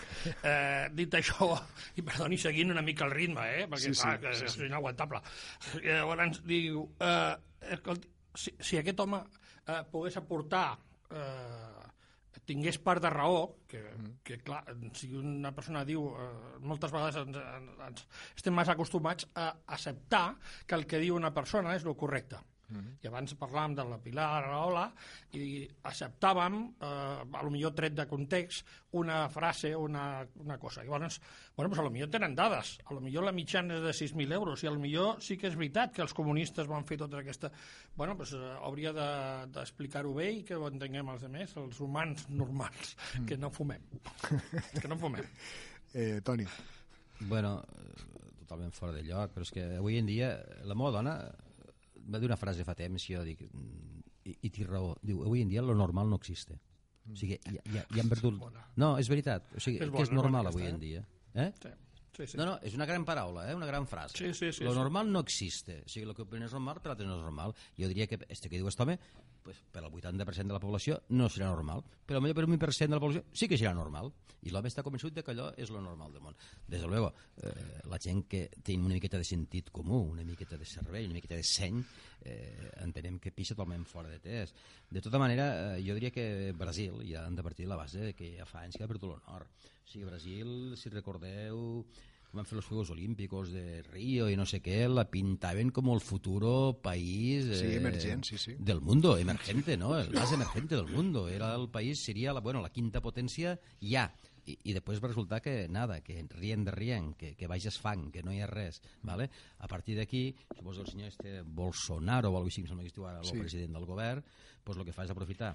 Eh, dit això, i perdoni, seguint una mica el ritme, eh? perquè sí, clar, sí, sí, sí. és inaguantable. Eh, llavors diu, eh, si, si aquest home eh, pogués aportar eh, tingués part de raó, que, que clar, si una persona diu, eh, moltes vegades ens, ens, estem més acostumats a acceptar que el que diu una persona és el correcte. -hmm. I abans parlàvem de la Pilar Araola i acceptàvem, eh, a lo millor tret de context, una frase o una, una cosa. I llavors, bueno, pues a lo millor tenen dades. A lo millor la mitjana és de 6.000 euros i a lo millor sí que és veritat que els comunistes van fer tota aquesta... Bueno, pues, eh, hauria d'explicar-ho de, bé i que ho entenguem els altres, els humans normals, mm. que no fumem. que no fumem. Eh, Toni. Bueno, totalment fora de lloc, però és que avui en dia la meva dona va dir una frase fa temps jo dic, i, i té raó, diu, avui en dia lo normal no existe. O sigui, ja, ja, ja han perdut... No, és veritat, o sigui, és que és normal avui en dia. Eh? Sí. Sí, sí. No, no, és una gran paraula, eh? una gran frase. Sí, sí, sí, lo sí. normal no existe. O sigui, el que opina és normal, per l'altre no és normal. Jo diria que este que diu este home, pues, per al 80% de la població no serà normal, però potser per un 1% de la població sí que serà normal. I l'home està convençut de que allò és lo normal del món. Des de luego, eh, la gent que té una miqueta de sentit comú, una miqueta de cervell, una miqueta de seny, eh, entenem que pixa totalment fora de test. De tota manera, eh, jo diria que Brasil ja han de partir de la base que ja fa anys que ha perdut l'honor. Sigui, Brasil, si recordeu, van fer los Juegos Olímpicos de Río y no sé qué, la pintaven como el futuro país sí, eh, emergent, sí, sí. del mundo, emergente, ¿no? El más emergente del mundo. Era el país, sería la, bueno, la quinta potencia ja. I, i després va resultar que nada, que rien de rien, que, que baixes fang, que no hi ha res. ¿vale? A partir d'aquí, suposo el senyor este Bolsonaro o alguna cosa així, que sembla que estiu ara el sí. president del govern, pues, el que fa és aprofitar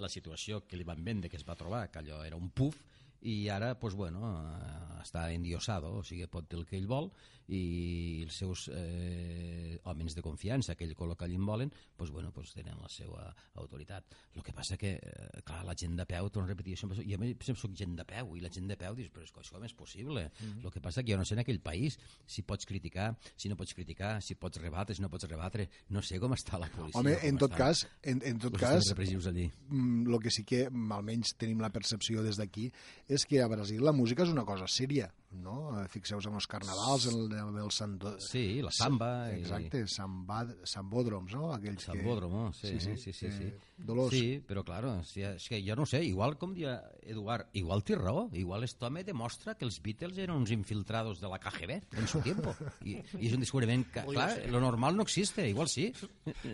la situació que li van vendre, que es va trobar, que allò era un puf, i ara pues, bueno, eh, està endiosado, o sigui, pot dir el que ell vol i els seus eh, homes de confiança que ell col·loca allà en volen pues, bueno, pues, tenen la seva autoritat. El que passa que, eh, clar, la gent de peu, torno a repetir, això, jo sempre soc gent de peu i la gent de peu dius, però això com és possible? Mm -hmm. El que passa que jo no sé en aquell país si pots criticar, si no pots criticar, si pots rebatre, si no pots rebatre, no sé com està la policia. Home, en tot cas, en, en tot cas, el mm, que sí que almenys tenim la percepció des d'aquí és que a Brasil la música és una cosa sèria, no? Eh, fixeu-vos en els carnavals, el, el, el Santo... Sí, la samba. Exacte, i... sambad, sambòdroms, no? Aquells Sambòdromo, que... sí, sí, sí, sí, sí, eh, Dolors. Sí, però claro, si, és que jo no sé, igual com dia Eduard, igual té raó, igual este home demostra que els Beatles eren uns infiltrados de la KGB en su tiempo. I, i és un descobriment que, clar, lo normal no existe, igual sí,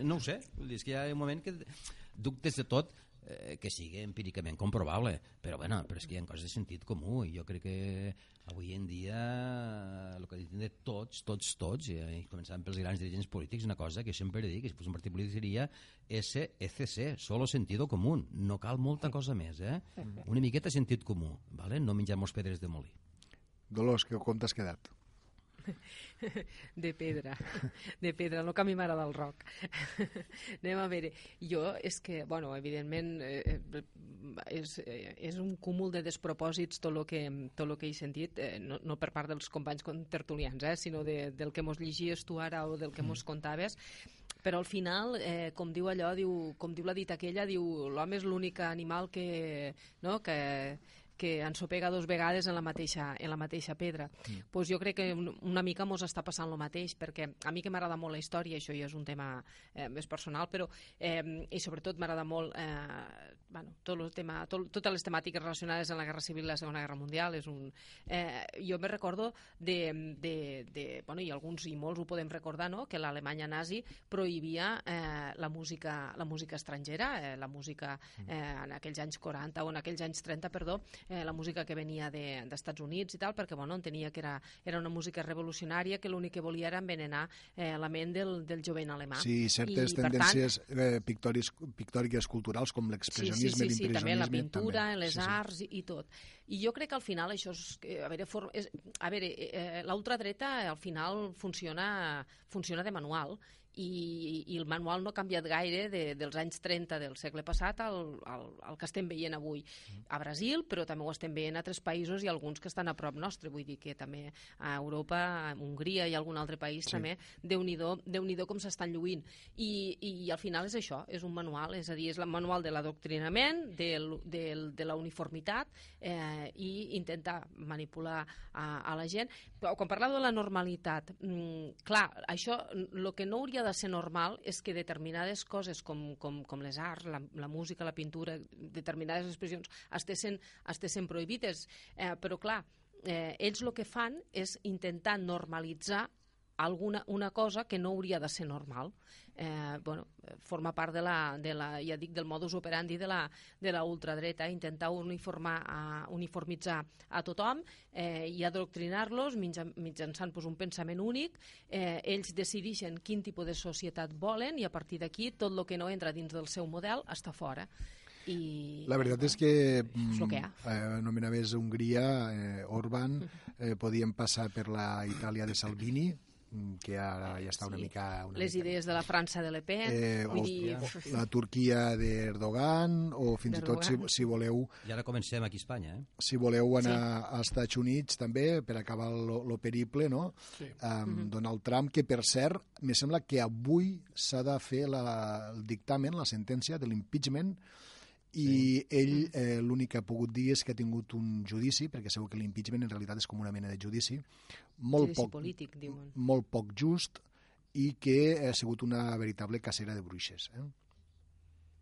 no ho sé, és que hi ha un moment que dubtes de tot eh, que sigui empíricament comprovable, però, bueno, però és que hi ha coses de sentit comú i jo crec que avui en dia el que diuen de tots, tots, tots, i començant pels grans dirigents polítics, una cosa que sempre dic, que si fos un partit polític seria SECC, solo sentido común, no cal molta cosa més, eh? Una miqueta sentit comú, vale? no menjar-nos pedres de molí. Dolors, que com t'has quedat? De pedra, de pedra, no que a mi m'agrada el rock. Anem a veure, jo és que, bueno, evidentment eh, és, eh, és un cúmul de despropòsits tot el que, tot lo que he sentit, eh, no, no per part dels companys tertulians, eh, sinó de, del que mos llegies tu ara o del que mos contaves, però al final, eh, com diu allò, diu, com diu la dita aquella, diu l'home és l'únic animal que, no, que, que ensopega dos vegades en la mateixa, en la mateixa pedra. Mm. Pues jo crec que una mica mos està passant el mateix, perquè a mi que m'agrada molt la història, això ja és un tema eh, més personal, però eh, i sobretot m'agrada molt eh, bueno, tot el tema, tot, totes les temàtiques relacionades amb la Guerra Civil i la Segona Guerra Mundial. És un, eh, jo me recordo de, de, de, bueno, i alguns i molts ho podem recordar, no? que l'Alemanya nazi prohibia eh, la, música, la música estrangera, eh, la música eh, en aquells anys 40 o en aquells anys 30, perdó, eh, la música que venia d'Estats de, Units i tal, perquè bueno, entenia que era, era una música revolucionària que l'únic que volia era envenenar eh, la ment del, del jovent alemà. Sí, certes I, tendències tant, eh, pictòriques, culturals com l'expressionisme, sí, sí, sí, sí, també la pintura, també. les sí, arts sí. i, i tot. I jo crec que al final això és... A veure, for, és, a veure eh, l'ultradreta al final funciona, funciona de manual i, i el manual no ha canviat gaire de, dels anys 30 del segle passat al, al, al que estem veient avui a Brasil, però també ho estem veient a altres països i alguns que estan a prop nostre, vull dir que també a Europa, a Hongria i algun altre país sí. també, Déu-n'hi-do Déu com s'estan lluint. I, I al final és això, és un manual, és a dir, és el manual de l'adoctrinament, del, del, de la uniformitat eh, i intentar manipular a, a la gent. Però quan parlava de la normalitat, mm, clar, això, el que no hauria de ser normal és que determinades coses com, com, com les arts, la, la música, la pintura, determinades expressions estessin, estessin prohibides. Eh, però clar, eh, ells el que fan és intentar normalitzar alguna una cosa que no hauria de ser normal. Eh, bueno, forma part de la, de la, ja dic, del modus operandi de la, de la ultradreta, intentar uniformar, a, uniformitzar a tothom eh, i adoctrinar-los mitjançant pues, un pensament únic. Eh, ells decideixen quin tipus de societat volen i a partir d'aquí tot el que no entra dins del seu model està fora. I, la veritat és que, és que. Mm, eh, anomenaves Hongria, eh, Orban, eh, podien passar per la Itàlia de Salvini, mm, que ara ja està una Sí. mica... Una Les mica... idees de la França de Le Pen, Eh, o vull dir, la Turquia d'Erdogan, o fins i tot, si, si voleu, I ara comencem aquí a Espanya, eh? si voleu anar als Estats Units també per acabar lo, lo periple, no? Sí. Um, Donald Trump, que per cert, me sembla que avui s'ha de fer la, el dictamen, la sentència de l'impeachment, i ell eh, l'únic que ha pogut dir és que ha tingut un judici, perquè segur que l'impeachment en realitat és com una mena de judici, molt judici poc, polític, diuen. molt poc just i que ha sigut una veritable cacera de bruixes. Eh?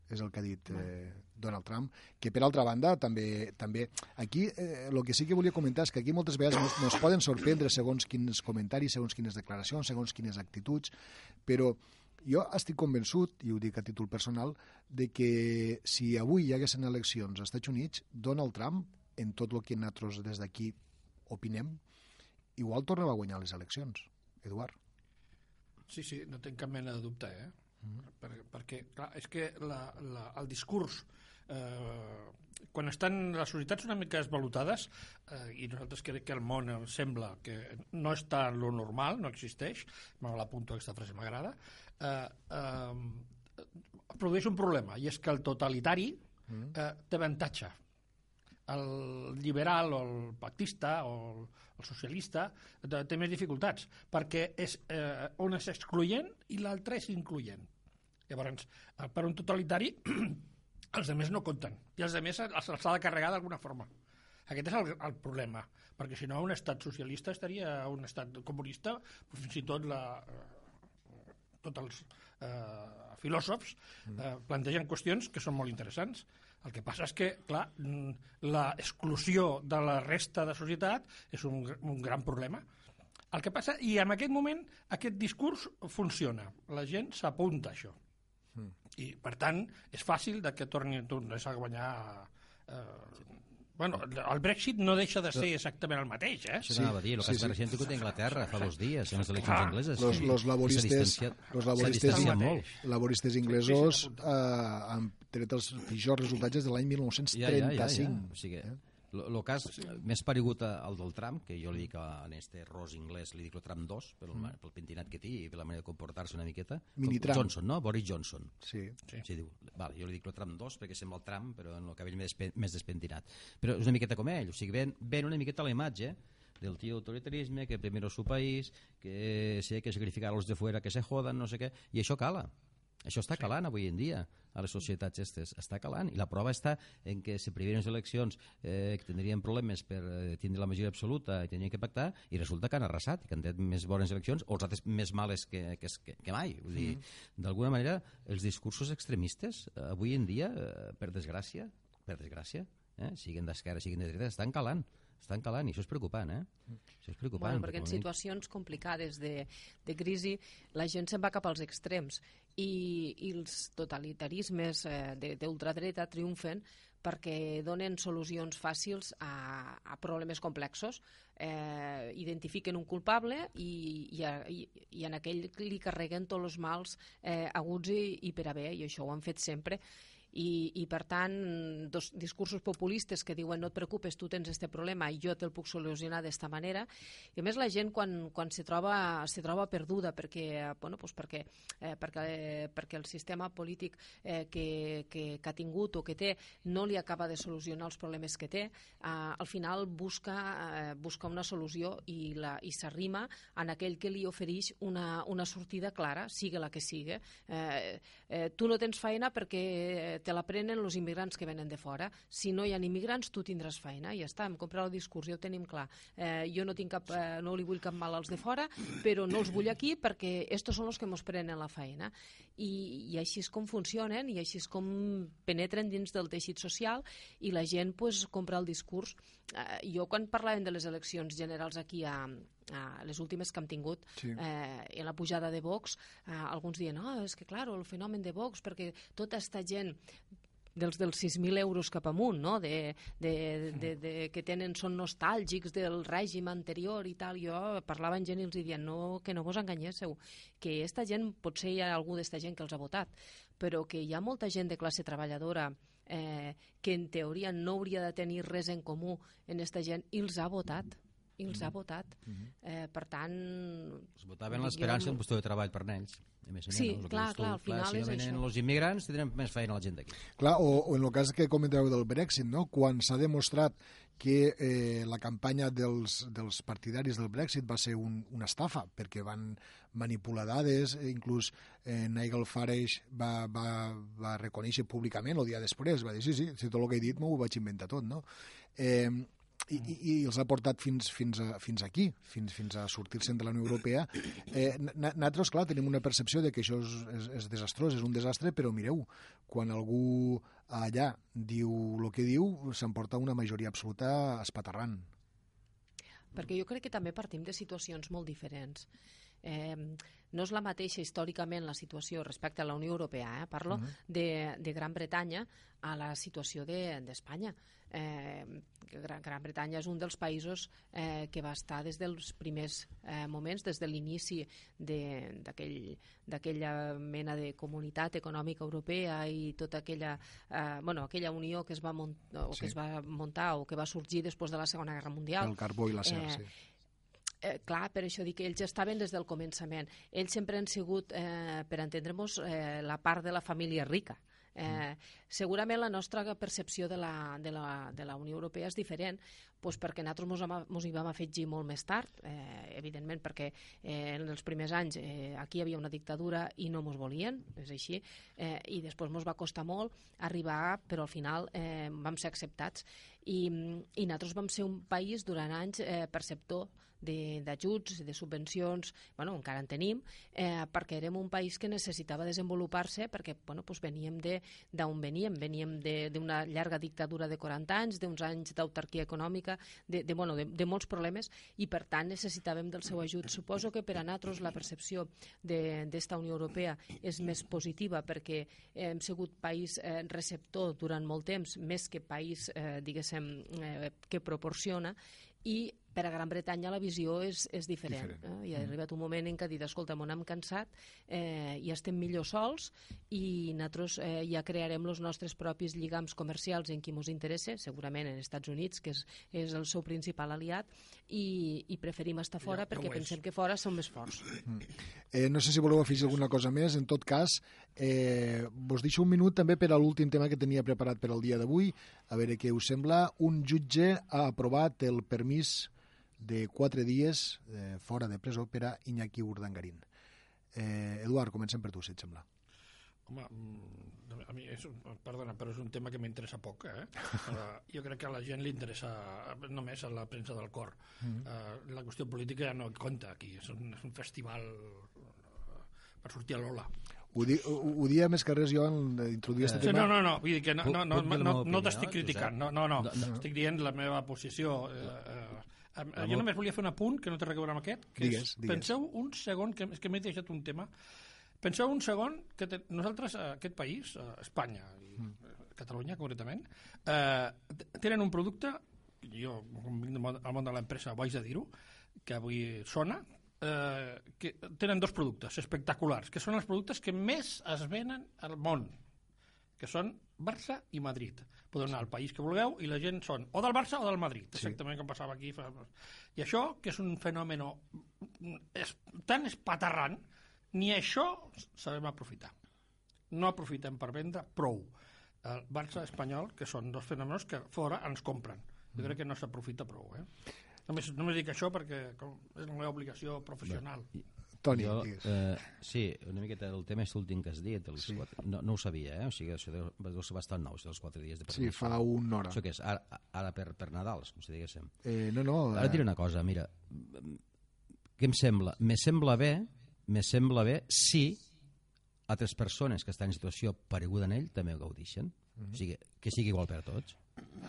És el que ha dit eh, Donald Trump, que per altra banda també, també aquí eh, el que sí que volia comentar és que aquí moltes vegades nos, nos poden sorprendre segons quins comentaris, segons quines declaracions, segons quines actituds, però jo estic convençut, i ho dic a títol personal, de que si avui hi haguessin eleccions als Estats Units, Donald Trump, en tot el que nosaltres des d'aquí opinem, igual tornava a guanyar les eleccions, Eduard. Sí, sí, no tinc cap mena de dubte, eh? Per, perquè, clar, és que la, la, el discurs eh, quan estan les societats una mica esvalutades eh, i nosaltres crec que el món em sembla que no està en lo normal, no existeix, me l'apunto, aquesta frase m'agrada, eh, eh, produeix un problema, i és que el totalitari eh, té avantatge. El liberal o el pactista o el, el socialista eh, té més dificultats, perquè és, eh, un és excloent i l'altre és incloent. Llavors, eh, per un totalitari, els altres no compten, i els altres els, els ha de carregar d'alguna forma. Aquest és el, el problema, perquè si no un estat socialista estaria un estat comunista, fins i tot la, tots els eh, filòsofs eh, plantegen qüestions que són molt interessants. El que passa és que, clar, mm, l'exclusió de la resta de societat és un, un gran problema. El que passa, i en aquest moment aquest discurs funciona, la gent s'apunta a això. I, per tant, és fàcil de que torni tornés a guanyar... Eh, bueno, el Brexit no deixa de ser exactament el mateix, eh? Això sí, anava a dir, el sí, cas sí. sí, recent tingut a Anglaterra fa dos dies, en les eleccions angleses. los, sí. los laboristes, los laboristes, molt. laboristes inglesos eh, han tret els pitjors resultats de l'any 1935. O sigui, el cas més paregut al del Trump, que jo li dic a, en este ros inglès, li dic el Trump 2, pel, mm. pel pentinat que té i per la manera de comportar-se una miqueta. Mini Com Trump. Johnson, no? Boris Johnson. Sí. Sí. sí diu, val, jo li dic el Trump 2 perquè sembla el Trump, però en el cabell més, més despentinat. Però és una miqueta com ell, o sigui, ven, ven una miqueta la imatge del tío autoritarisme, que primero su país, que hay que sacrificar a los de fuera que se jodan, no sé què, i això cala. Això està calant avui en dia a les societats estes, està calant. I la prova està en que si previen les eleccions eh, que tindrien problemes per eh, tindre la majoria absoluta i tenien que pactar i resulta que han arrasat, que han tret més bones eleccions o els altres més males que, que, que, que mai. Vull dir, d'alguna manera els discursos extremistes eh, avui en dia eh, per desgràcia per desgràcia, eh, siguin d'esquerra siguin de dreta, estan calant estan calant i això és preocupant, eh? Això és preocupant. Bueno, perquè en situacions complicades de, de crisi la gent se'n va cap als extrems i, i els totalitarismes eh, de- d'ultradreta triomfen perquè donen solucions fàcils a, a problemes complexos, eh, identifiquen un culpable i, i, a, i, i en aquell li carreguen tots els mals eh, aguts i, i per haver, i això ho han fet sempre i, i per tant dos discursos populistes que diuen no et preocupes, tu tens este problema i jo te'l puc solucionar d'esta manera i a més la gent quan, quan se, troba, se troba perduda perquè, bueno, pues perquè, eh, perquè, eh, perquè el sistema polític eh, que, que, que ha tingut o que té no li acaba de solucionar els problemes que té eh, al final busca, eh, busca una solució i, la, i s'arrima en aquell que li ofereix una, una sortida clara, siga la que sigui eh, eh, tu no tens feina perquè te la prenen els immigrants que venen de fora. Si no hi ha immigrants, tu tindràs feina. Ja està, hem comprat el discurs, ja ho tenim clar. Eh, jo no, tinc cap, eh, no li vull cap mal als de fora, però no els vull aquí perquè estos són els que mos prenen la feina. I, I així és com funcionen i així és com penetren dins del teixit social i la gent pues, compra el discurs. Eh, jo, quan parlàvem de les eleccions generals aquí a, eh, les últimes que hem tingut Sí. eh, en la pujada de Vox, eh, alguns diuen, no, és que, claro, el fenomen de Vox, perquè tota esta gent dels, dels 6.000 euros cap amunt, no? de, de, de, de, que tenen, són nostàlgics del règim anterior i tal. Jo parlava amb gent i els deia no, que no vos enganyéssiu, que esta gent, potser hi ha algú d'esta gent que els ha votat, però que hi ha molta gent de classe treballadora eh, que en teoria no hauria de tenir res en comú en esta gent i els ha votat i els ha votat. Eh, per tant... Es votaven l'esperança d'un lloc de treball per ells. I més Sí, que clar, clar, al final si és venen això. els immigrants tindrem més feina la gent d'aquí. Clar, o, o en el cas que comenteu del Brexit, no? quan s'ha demostrat que eh, la campanya dels, dels partidaris del Brexit va ser un, una estafa, perquè van manipular dades, eh, inclús eh, Nigel Farage va, va, va reconèixer públicament el dia després, va dir, sí, sí, si tot el que he dit m'ho vaig inventar tot, no? Eh, i, i, i els ha portat fins, fins, a, fins aquí, fins, fins a sortir-se'n de la Unió Europea. Eh, nosaltres, clar, tenim una percepció de que això és, és, és desastrós, és un desastre, però mireu, quan algú allà diu el que diu, s'emporta una majoria absoluta espaterrant. perquè jo crec que també partim de situacions molt diferents. Eh, no és la mateixa històricament la situació respecte a la Unió Europea, eh? parlo uh -huh. de, de Gran Bretanya a la situació d'Espanya. De, eh, Gran, Gran Bretanya és un dels països eh, que va estar des dels primers eh, moments, des de l'inici d'aquella mena de comunitat econòmica europea i tota aquella, eh, bueno, aquella unió que es, va o Sí. que es va muntar o que va sorgir després de la Segona Guerra Mundial El carbó i l'acer, Eh, sí. Eh, clar, per això dic que ells estaven des del començament. Ells sempre han sigut, eh, per entendre-nos, eh, la part de la família rica. Eh, segurament la nostra percepció de la, de la, de la Unió Europea és diferent doncs perquè nosaltres mos hi vam afegir molt més tard, eh, evidentment perquè eh, en els primers anys eh, aquí hi havia una dictadura i no mos volien, és així, eh, i després mos va costar molt arribar, però al final eh, vam ser acceptats i, i nosaltres vam ser un país durant anys eh, perceptor d'ajuts, de, subvencions, bueno, encara en tenim, eh, perquè érem un país que necessitava desenvolupar-se perquè bueno, doncs veníem de- d'on veníem, veníem de- d'una llarga dictadura de 40 anys, d'uns anys d'autarquia econòmica, de, de, bueno, de, de molts problemes i per tant necessitàvem del seu ajut. Suposo que per a nosaltres la percepció de- d'esta Unió Europea és més positiva perquè hem sigut país eh, receptor durant molt temps, més que país, eh, diguéssim, eh, que proporciona i per a Gran Bretanya la visió és, és diferent. Diferent. Eh? I ha arribat un moment en què ha dit, escolta, m'ho hem cansat eh, i estem millor sols i nosaltres eh, ja crearem els nostres propis lligams comercials en qui ens interessa, segurament en Estats Units, que és, és el seu principal aliat, i, i preferim estar fora Ja- ja perquè és. pensem que fora som més forts. Eh, no sé si voleu afegir alguna cosa més. En tot cas, eh, vos deixo un minut també per a l'últim tema que tenia preparat per al dia d'avui. A veure què us sembla. Un jutge ha aprovat el permís de quatre dies eh, fora de presó per a Iñaki Urdangarín. Eh, Eduard, comencem per tu, si et sembla. Home, mm, a mi és, un- perdona, però és un tema que m'interessa poc, eh? Uh, jo crec que a la gent li interessa només a la premsa del cor. Uh, la qüestió política ja no compta aquí, és un, és un festival per sortir a l'ola. Ho, di, ho, ho dia més que res jo en introduir aquest Sí, tema. no, no, no, vull dir que no, no, no, no, no t'estic criticant, no, no, no, No, no. estic dient la meva posició. Eh, eh, eh, jo només volia fer un apunt que no té res a veure amb aquest, que Digues, és, digues. penseu un segon, que és que m'he deixat un tema, penseu un segon que te, nosaltres, eh, aquest país, eh, Espanya, i eh, Catalunya concretament, eh, tenen un producte, jo, al món de l'empresa, haig de dir-ho, que avui sona, eh, que tenen dos productes espectaculars, que són els productes que més es venen al món, que són Barça i Madrid. Podeu anar al país que vulgueu i la gent són o del Barça o del Madrid, exactament com passava aquí. Fa... I això, que és un fenomen és tan espaterrant, ni això sabem aprofitar. No aprofitem per vendre prou. El Barça espanyol, que són dos fenòmens que fora ens compren. Jo crec que no s'aprofita prou. Eh? Només, només dic això perquè com, és la meva obligació professional. Toni, jo, eh, sí, una miqueta del tema és l'últim que has dit. Els Sí. quatre, no, no ho sabia, eh? O sigui, això deu, deu ser bastant nou, això dels quatre dies de Sí, permís. fa una hora. Això què és? Ara, ara per, per Nadals, com si diguéssim. Eh, no, no. Ara et diré una cosa, mira, què em sembla? Me sembla bé, me sembla bé si altres persones que estan en situació pareguda en ell també ho gaudixen. O sigui, que sigui igual per a tots.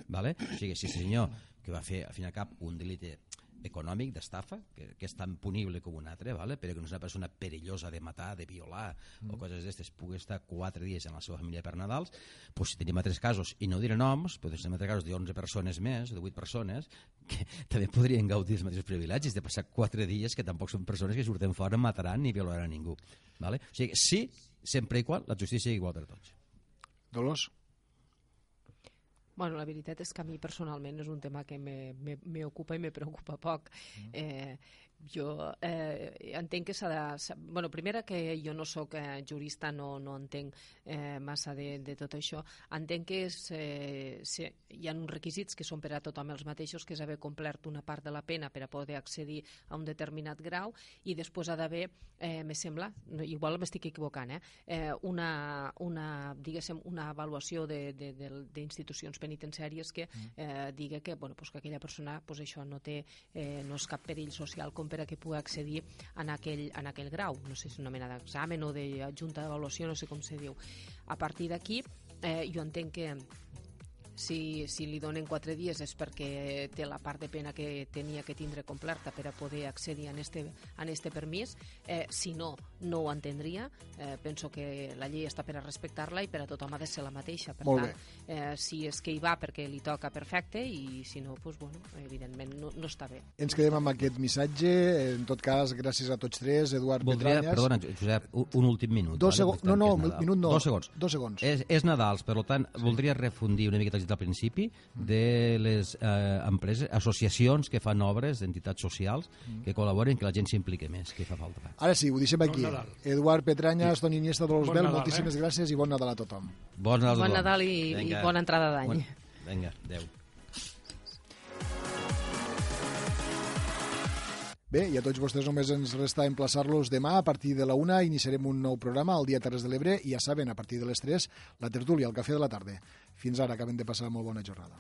Vale? O sigui, si el senyor que va fer, al fin i al cap, un delicte econòmic, d'estafa, que, que és tan punible com un altre, ¿vale? però que no és una persona perillosa de matar, de violar mm. o coses d'aquestes, pugui estar quatre dies en la seva família per Nadals, pues, si tenim altres casos, i no diré noms, però tenim altres casos de 11 persones més, de 8 persones, que també podrien gaudir dels mateixos privilegis de passar quatre dies que tampoc són persones que surten fora, mataran ni violaran ningú. ¿vale? O sigui, sí, sempre i qual la justícia sigui igual per tots. Dolors? Bueno, la veritat és que a mi personalment és un tema que m'ocupa i me preocupa poc. Mm. Eh, jo eh, entenc que s'ha de... Bueno, primera que jo no sóc eh, jurista, no, no entenc eh, massa de, de tot això. Entenc que és, eh, si, hi ha uns requisits que són per a tothom els mateixos, que és haver complert una part de la pena per a poder accedir a un determinat grau i després ha d'haver, eh, me sembla, igual m'estic equivocant, eh, eh, una, una, diguéssim, una avaluació d'institucions penitenciàries que mm. eh, digui que, bueno, pues que aquella persona pues això no té, eh, no és cap perill social com per a que pugui accedir en aquell, en aquell grau. No sé si és una mena d'examen o de junta d'avaluació, no sé com se diu. A partir d'aquí, eh, jo entenc que si, si li donen quatre dies és perquè té la part de pena que tenia que tindre complerta per a poder accedir a este, a este permís. Eh, si no, no ho entendria. Eh, penso que la llei està per a respectar-la i per a tothom ha de ser la mateixa. Per Molt tant, eh, si és que hi va perquè li toca perfecte i si no, doncs, bueno, evidentment no, no està bé. Ens quedem amb aquest missatge. En tot cas, gràcies a tots tres. Eduard Voldria, Petranyes. Perdona, Josep, un, un últim minut. Dos vale? segons. No, no, minut no. Dos segons. Dos segons. És, és Nadals, per tant, sí. voldria refundir una miqueta el al principi de les eh, empreses, associacions que fan obres d'entitats socials mm. que col·laboren, que la gent s'impliqui més, que fa falta. Ara sí, ho deixem aquí. Bon. Eduard Petranyes, sí. Toni Iniesta, Dolors Bon Bel, Nadal, moltíssimes eh? gràcies i bon Nadal a tothom. Bon Nadal, Bon. Nadal i, i bona entrada d'any. Bon... Vinga, adeu. Bé, i a tots vostès només ens resta emplaçar-los demà a partir de la una iniciarem un nou programa al dia Terres de l'Ebre i ja saben, a partir de les 3 la tertúlia, el cafè de la tarda. Fins ara, acaben de passar molt bona jornada.